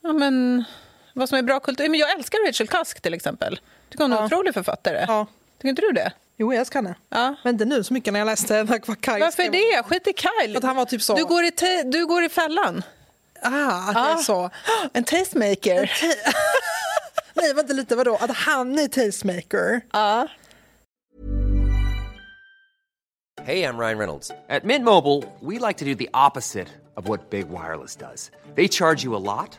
Ja, men, vad som är bra kultur... Men jag älskar Rachel Cusk, till exempel. Tycker hon är en Ja. otrolig författare. Ja. Tycker inte du det? Jo, jag älskar henne. Ja. Men inte nu så mycket när jag läste vad Kaj Varför skrev. det? Skit i Kyle. Att han var typ så. Du går i, te- du går i fällan. Ah, att det är så. En tastemaker. Nej, vänta lite, vadå? Att han är tastemaker? Ja. Hey, I'm Ryan Reynolds. At Mint Mobile, we like to do the opposite of what Big Wireless does. They charge you a lot,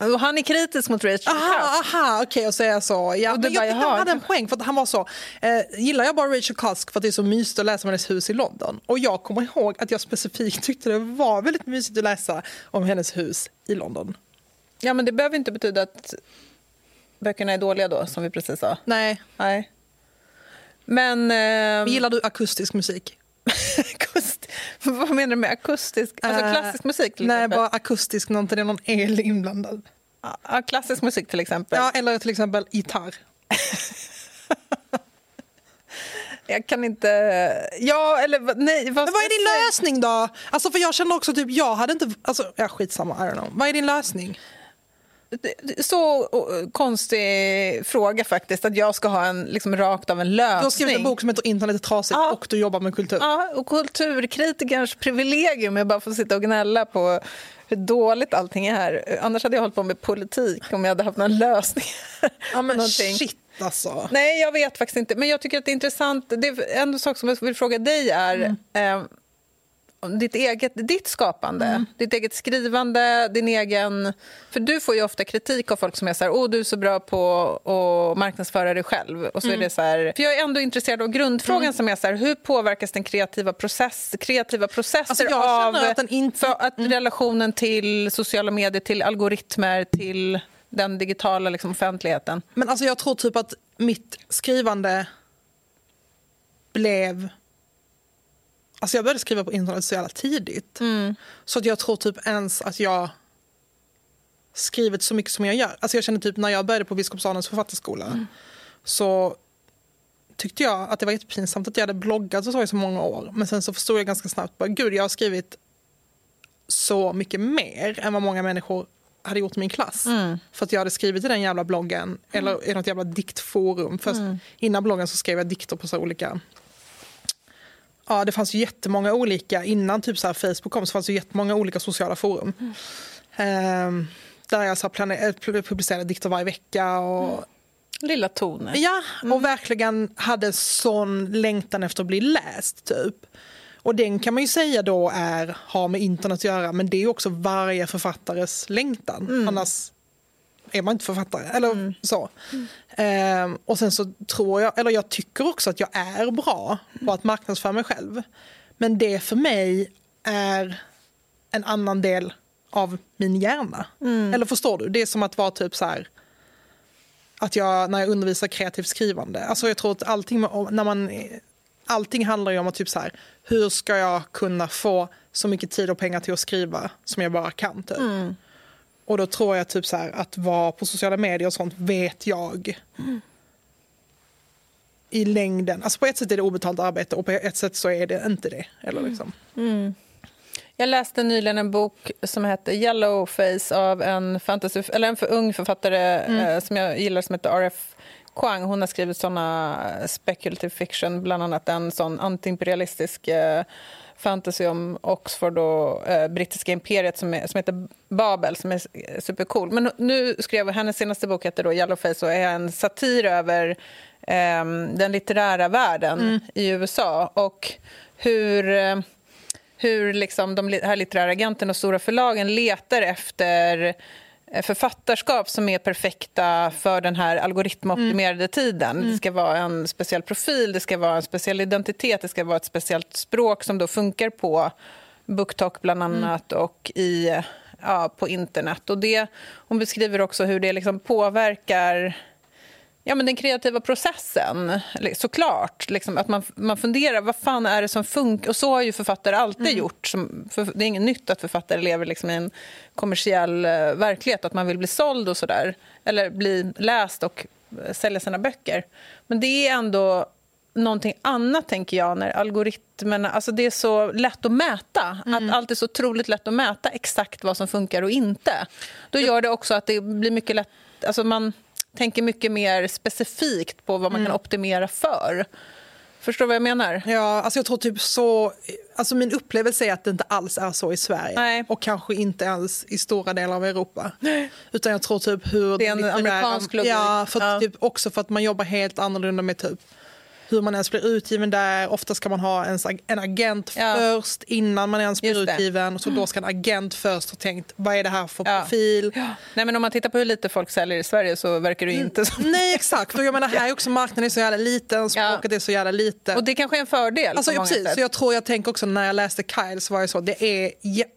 Och han är kritisk mot Rachel Aha, Cusk. aha okej, och så är jag så. Ja, men jag tyckte han hade en poäng för att han var så. Eh, gillar jag bara Rachel Cusk för att det är så mysigt att läsa om hennes hus i London? Och jag kommer ihåg att jag specifikt tyckte det var väldigt mysigt att läsa om hennes hus i London. Ja, men det behöver inte betyda att böckerna är dåliga då, som vi precis sa. Nej, Nej. Men... ehm, gillar du akustisk musik? akust, vad menar du med akustisk? Alltså Eh, klassisk musik till Nej, bara akustisk, när inte det är någon el inblandad. Ja, klassisk musik till exempel. Ja, eller till exempel gitarr. Jag kan inte... Ja, eller nej. Vad Men vad är din lösning då? Alltså för jag känner också typ, jag hade inte, alltså ja, skitsamma, I don't know. Vad är din lösning? Så konstig fråga faktiskt, att jag ska ha en liksom, rakt av en lösning. Du har skrivit en bok som heter Internet är trasigt Ja. och du jobbar med kultur. Ja, och kulturkritikerns privilegium är bara att få sitta och gnälla på hur dåligt allting är här. Annars hade jag hållit på med politik om jag hade haft någon lösning. Ja, men shit alltså. Nej, jag vet faktiskt inte. Men jag tycker att det är intressant. Det är en sak som jag vill fråga dig är eh, om ditt eget ditt skapande, ditt eget skrivande, din egen... För du får ju ofta kritik av folk som är så här, åh du är så bra på att marknadsföra dig själv. Och så är det så här, för jag är ändå intresserad av grundfrågan som är så här, hur påverkas den kreativa, process, kreativa processer Alltså, av att den inte- att relationen till sociala medier, till algoritmer, till den digitala liksom, offentligheten? Men alltså jag tror typ att mitt skrivande blev... Alltså jag började skriva på internet så jävla tidigt. Så att jag tror typ ens att jag skrivit så mycket som jag gör. Alltså jag kände typ när jag började på Biskopssalens författarskola så tyckte jag att det var jättepinsamt att jag hade bloggat och så i så många år. Men sen så förstod jag ganska snabbt bara, gud jag har skrivit så mycket mer än vad många människor hade gjort i min klass. För att jag hade skrivit i den jävla bloggen, eller i något jävla diktforum. Först, Innan bloggen så skrev jag dikter på så olika ja, det fanns ju jättemånga olika, innan typ så här Facebook kom så fanns det jättemånga olika sociala forum. Ehm, där jag så eh, publicerade dikter varje vecka. Och, Lilla Tone. Ja, och verkligen hade sån längtan efter att bli läst typ. Och den kan man ju säga då är, har med internet att göra men det är också varje författares längtan. Annars är man inte författare. Eller så. Ehm, och sen så tror jag, eller jag tycker också att jag är bra på att marknadsföra mig själv. Men det för mig är en annan del av min hjärna. Eller förstår du? Det är som att vara typ så här att jag, när jag undervisar kreativt skrivande, alltså jag tror att allting, när man, allting handlar ju om att typ så här, hur ska jag kunna få så mycket tid och pengar till att skriva som jag bara kan. Typ. Och då tror jag typ så här, att vara på sociala medier och sånt vet jag i längden. Alltså på ett sätt är det obetalt arbete och på ett sätt så är det inte det. Eller liksom. Jag läste nyligen en bok som heter Yellowface av en, fantasy, eller en för ung författare eh, som jag gillar som heter R.F. Kuang. Hon har skrivit såna speculative fiction, bland annat en sån antiimperialistisk eh, fantasy om Oxford och eh, brittiska imperiet som, är, som heter Babel, som är supercool. Men nu skrev hennes senaste bok heter då Yellowface och är en satir över ehm, den litterära världen i USA och hur eh, hur liksom de här litterära agenterna och stora förlagen letar efter eh, författarskap som är perfekta för den här algoritmoptimerade tiden. Det ska vara en speciell profil, det ska vara en speciell identitet, det ska vara ett speciellt språk som då funkar på BookTok bland annat och i, ja, på internet. Och det, hon beskriver också hur det liksom påverkar Ja, men den kreativa processen, såklart. Liksom, att man, man funderar, vad fan är det som funkar? Och så har ju författare alltid gjort. Som, för, det är inget nytt att författare lever liksom i en kommersiell eh, verklighet, att man vill bli såld och sådär. Eller bli läst och eh, sälja sina böcker. Men det är ändå någonting annat, tänker jag, när algoritmerna... Alltså det är så lätt att mäta. Att allt är så otroligt lätt att mäta exakt vad som funkar och inte. Då gör det också att det blir mycket lätt... Alltså man tänker mycket mer specifikt på vad man kan optimera för. Förstår du vad jag menar? Ja, alltså jag tror typ så... Alltså min upplevelse är att det inte alls är så i Sverige. Nej. Och kanske inte ens i stora delar av Europa. Utan jag tror typ hur... Det är en amerikansk logik. Ja, för Ja. Typ också för att man jobbar helt annorlunda med typ hur man ens blir utgiven där. Ofta ska man ha ag- en agent Ja. först innan man ens blir utgiven. Så då ska en agent först ha tänkt, vad är det här för Ja. profil? Nej, men om man tittar på hur lite folk säljer i Sverige så verkar det ju inte som... Nej exakt, jag menar här är också marknaden är så jävla liten, språket är så jävla litet. Och det kanske är en fördel Alltså, ja, precis, sätt. så jag tror jag tänker också när jag läste Kyle så var det så, det är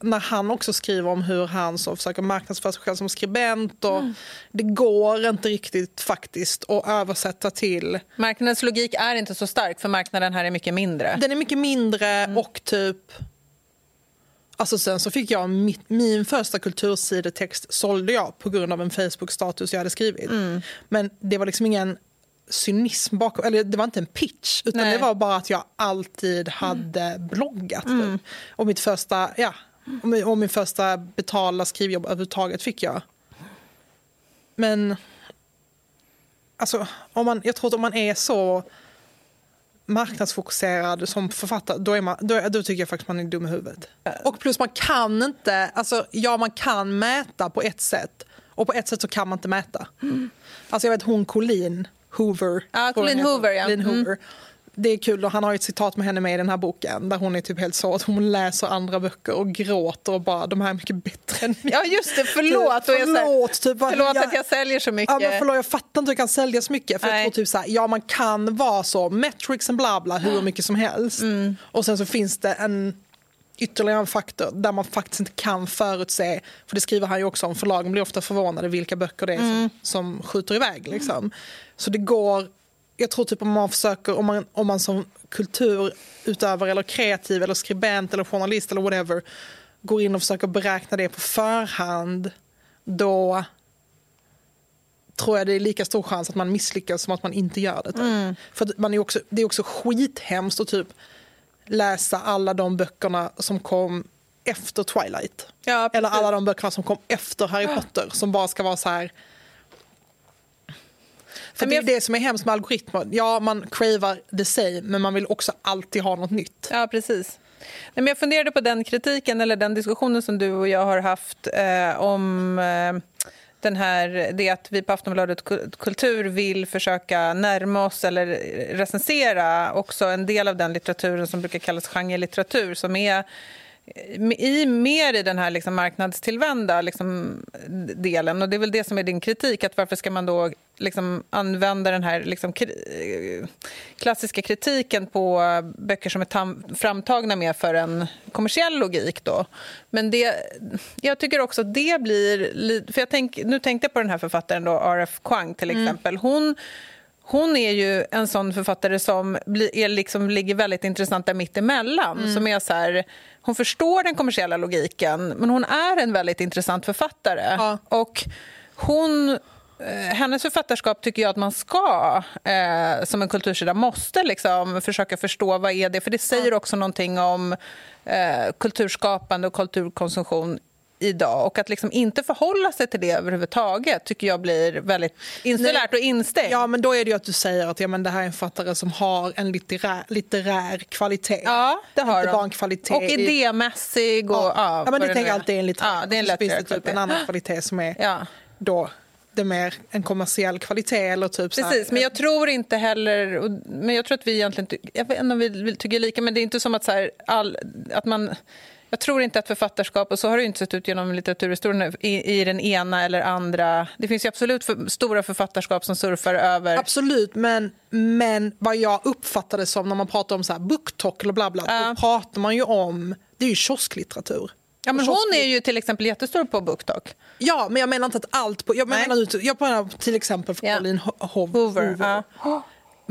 när han också skriver om hur han så försöker marknadsföra sig själv som skribent och Mm. det går inte riktigt faktiskt att översätta till, Marknadens logik är inte så stark, för marknaden här är mycket mindre. den är mycket mindre Mm. och typ Alltså sen så fick jag mitt, min första kultursidetext sålde jag på grund av en Facebook-status jag hade skrivit. Mm. Men det var liksom ingen cynism bakom, eller det var inte en pitch utan Nej. det var bara att jag alltid hade bloggat. Typ. Och mitt första, ja, och min, och min första betalda skrivjobb överhuvudtaget fick jag. Men alltså, om man, jag tror att om man är så marknadsfokuserad som författare, då, är man, då, då tycker jag faktiskt man är dum i huvudet. Och plus man kan inte, alltså ja man kan mäta på ett sätt och på ett sätt så kan man inte mäta. Alltså jag vet hon Colleen Hoover. Jag Colleen. Hoover, ja. Colleen Mm. Det är kul och han har ett citat med henne med i den här boken där hon är typ helt så att hon läser andra böcker och gråter och bara de här är mycket bättre än Ja, just det. Förlåt. Och jag säger, Förlåt, typ, förlåt jag- att jag säljer så mycket. Ja, men förlåt, jag fattar inte hur jag kan sälja så mycket. För jag tror typ så här, ja man kan vara så, metrics and bla bla hur mycket som helst. Mm. Och sen så finns det en ytterligare en faktor där man faktiskt inte kan förutse, för det skriver han ju också om, förlagen blir ofta förvånade vilka böcker det är Mm. som, som skjuter iväg. Liksom. Så det går, jag tror typ om man försöker, om man, om man som kulturutövare eller kreativ eller skribent eller journalist eller whatever går in och försöker beräkna det på förhand, då tror jag det är lika stor chans att man misslyckas som att man inte gör det. typ. För att man är också, det är också skithemskt att typ läsa alla de böckerna som kom efter Twilight. Ja, Eller alla de böckerna som kom efter Harry Potter som bara ska vara så här... För det är det som är hemskt med algoritmer. Ja, man cravar the same, men man vill också alltid ha något nytt. Ja, precis. Nej, men jag funderade på den kritiken eller den diskussionen som du och jag har haft eh, om eh, den här, det att vi på Aftonbladet Kul- Kultur vill försöka närma oss eller recensera också en del av den litteraturen som brukar kallas genrelitteratur som är i, mer i den här liksom marknadstillvända liksom, delen. Och Det är väl det som är din kritik. att Varför ska man då liksom använda den här liksom, kri- eh, klassiska kritiken på böcker som är framtagna mer för en kommersiell logik? Då? Men det, jag tycker också att det blir... li- För jag tänk, nu tänkte jag på den här författaren, då, R.F. Kuang, till exempel. Hon hon är ju en sån författare som är liksom, ligger väldigt intressant där mittemellan. Som är så här, hon förstår den kommersiella logiken, men hon är en väldigt intressant författare. Ja. Och hon, eh, hennes författarskap tycker jag att man ska, eh, som en kultursida, måste liksom försöka förstå vad är det För det säger också någonting om eh, kulturskapande och kulturkonsumtion idag. Och att liksom inte förhålla sig till det överhuvudtaget tycker jag blir väldigt insulärt och instängt. Ja, men då är det ju att du säger att ja, men det här är en författare som har en litterär, litterär kvalitet. Ja, det har Inte de. bara en kvalitet Och idémässig. Och, ja. Ja, ja, men det tänker är. alltid en litterär. Ja, det är en det typ en kvalitet. annan kvalitet som är Ja. då det mer en kommersiell kvalitet. Eller typ Precis, men jag tror inte heller... Men jag tror att vi egentligen... Jag vet inte om vi tycker lika, men det är inte som att, så här, all, att man... Jag tror inte att författarskap, och så har det inte sett ut genom litteraturhistorien, i, i den ena eller andra... Det finns ju absolut för, stora författarskap som surfar över... Absolut, men, men vad jag uppfattar det som när man pratar om så här booktalk eller bla bla, då pratar man ju om, det är ju kiosklitteratur. Ja, men hon är ju till exempel jättestor på BookTok. Ja, men jag menar inte att allt... På, jag, menar, ut- jag menar till exempel för. Caroline Ho- Hov- Hoover. Hoover. Ja.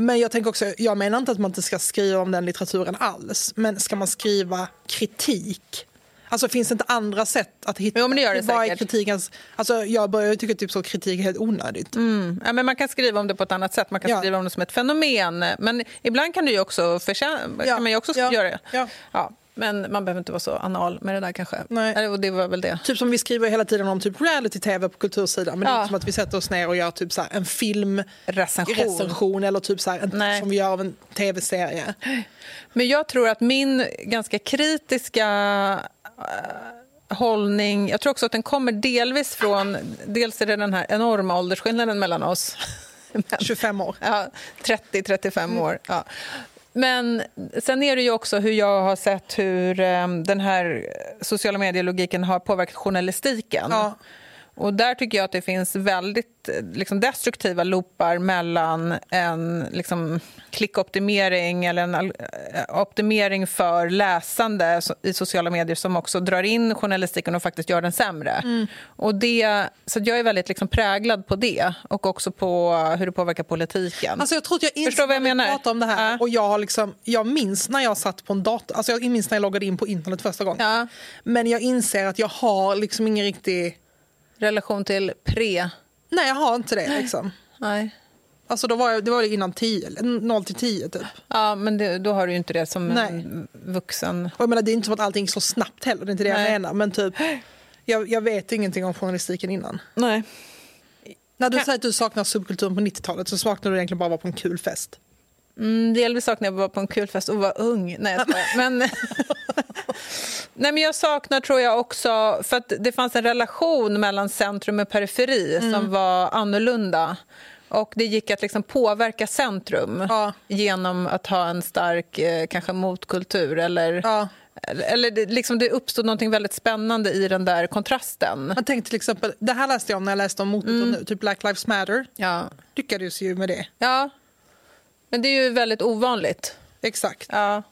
Men jag tänker också, jag menar inte att man inte ska skriva om den litteraturen alls. Men ska man skriva kritik? Alltså finns det inte andra sätt att hitta? Jo, men det gör det säkert. kritikens, alltså jag börjar tycka typ så kritik är helt onödigt. Ja, men man kan skriva om det på ett annat sätt. Man kan Ja. skriva om det som ett fenomen. Men ibland kan, ju också förtjäna, Ja. kan man ju också Ja. göra det. Ja. Ja, men man behöver inte vara så anal med det där kanske. Nej. Och det var väl det. Typ som vi skriver hela tiden om typ reality-tv på kultursidan. Men det är Ja. inte som att vi sätter oss ner och gör typ så en filmrecension Recension. eller typ så en, Nej. som vi gör av en tv-serie. Men jag tror att min ganska kritiska eh, hållning... Jag tror också att den kommer delvis från... Dels är det den här enorma åldersskillnaden mellan oss. Men- 25 år. Ja, 30-35 år. Ja. Men sen är det ju också hur jag har sett hur ehm, den här sociala medielogiken har påverkat journalistiken. Ja. Och där tycker jag att det finns väldigt eh, liksom, destruktiva loopar mellan en liksom, klickoptimering eller en eh, optimering för läsande i sociala medier som också drar in journalistiken och faktiskt gör den sämre. Och det, så jag är väldigt liksom, präglad på det och också på hur det påverkar politiken. Alltså jag tror att jag inser Förstår vad jag menar? pratar om det här. Ja. Och jag, har liksom, jag minns när jag satt på en dator, alltså jag minns när jag loggade in på internet första gången. Ja. Men jag inser att jag har liksom ingen riktig... relation till pre... Nej, jag har inte det. Liksom. Nej. Alltså då var jag, det var innan 10, 0 till 10 typ. Ja, men det, då har du ju inte det som Nej. en vuxen. Och jag menar, det är inte som att allting så snabbt heller, det är inte det Nej. jag menar. Men typ, jag, jag vet ingenting om journalistiken innan. Nej. När du säger att du saknar subkulturen på 90-talet så saknar du egentligen bara att vara på en kul fest. Mm, delvis saknar jag att vara på en kul fest och vara ung. Nej, jag skojar. men, Nej, men jag saknar, tror jag, också... För att det fanns en relation mellan centrum och periferi Mm. som var annorlunda. Och Det gick att liksom påverka centrum Ja. genom att ha en stark eh, kanske motkultur. Eller, Ja. eller det, liksom det uppstod något väldigt spännande i den där kontrasten. Man tänkte till exempel, det här läste jag om när jag läste om motkultur nu, typ Black Lives Matter. Ja. Lyckades ju med det. ja, men det är ju väldigt ovanligt. Exakt. Ja.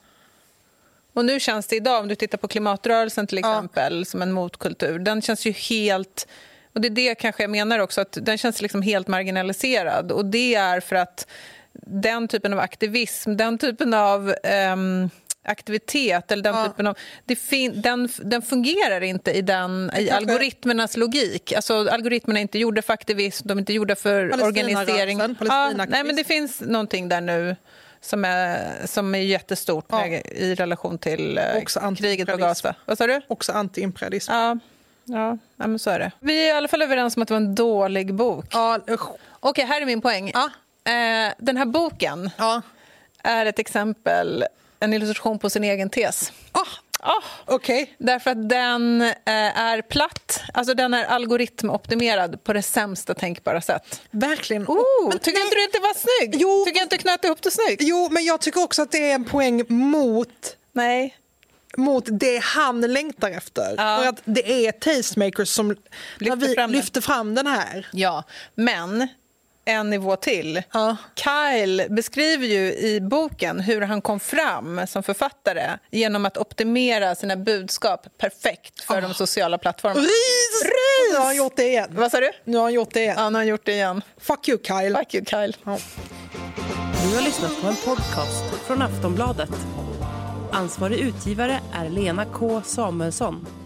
Och nu känns det idag, om du tittar på klimatrörelsen till Ja. exempel, som en motkultur, den känns ju helt... Och det är det kanske jag menar också, att den känns liksom helt marginaliserad. Och det är för att den typen av aktivism, den typen av ehm, aktivitet, eller den Ja. typen av... Det fin, den, den fungerar inte i, den, i algoritmernas logik. Alltså, algoritmerna är inte gjorda för aktivism, de är inte gjorda för organisering. Ja, nej, men det finns någonting där nu som är, som är jättestort Ja. med, i relation till eh, Också kriget på. Gaza. Vad sa du? Också antiimperialism. Ja, Ja, ja, men så är det. Vi är i alla fall överens om att det var en dålig bok. Ja, usch. Okej, här är min poäng. Ja. Eh, den här boken Ja. är ett exempel, en illustration på sin egen tes. Ah, Ah, Okej. därför att den eh, är platt, alltså den är algoritmoptimerad på det sämsta tänkbara sätt. Verkligen. Oh, Men tycker nej. inte du inte det var snyggt? Jo. Tycker inte knöt ihop det snyggt? Jo, men jag tycker också att det är en poäng mot Nej. mot det han längtar efter. Ja. För att det är tastemakers som lyfter, vi fram lyfter fram den här. Ja, men en nivå till. Ja. Kyle beskriver ju i boken hur han kom fram som författare genom att optimera sina budskap perfekt för de sociala plattformarna. Ris! Nu har han gjort det igen. Vad sa du? Nu har han gjort det igen. Ja, han har gjort det igen. Fuck you Kyle. Fuck you, Kyle. Du har lyssnat på en podcast från Aftonbladet. Ansvarig utgivare är Lena K Samuelsson.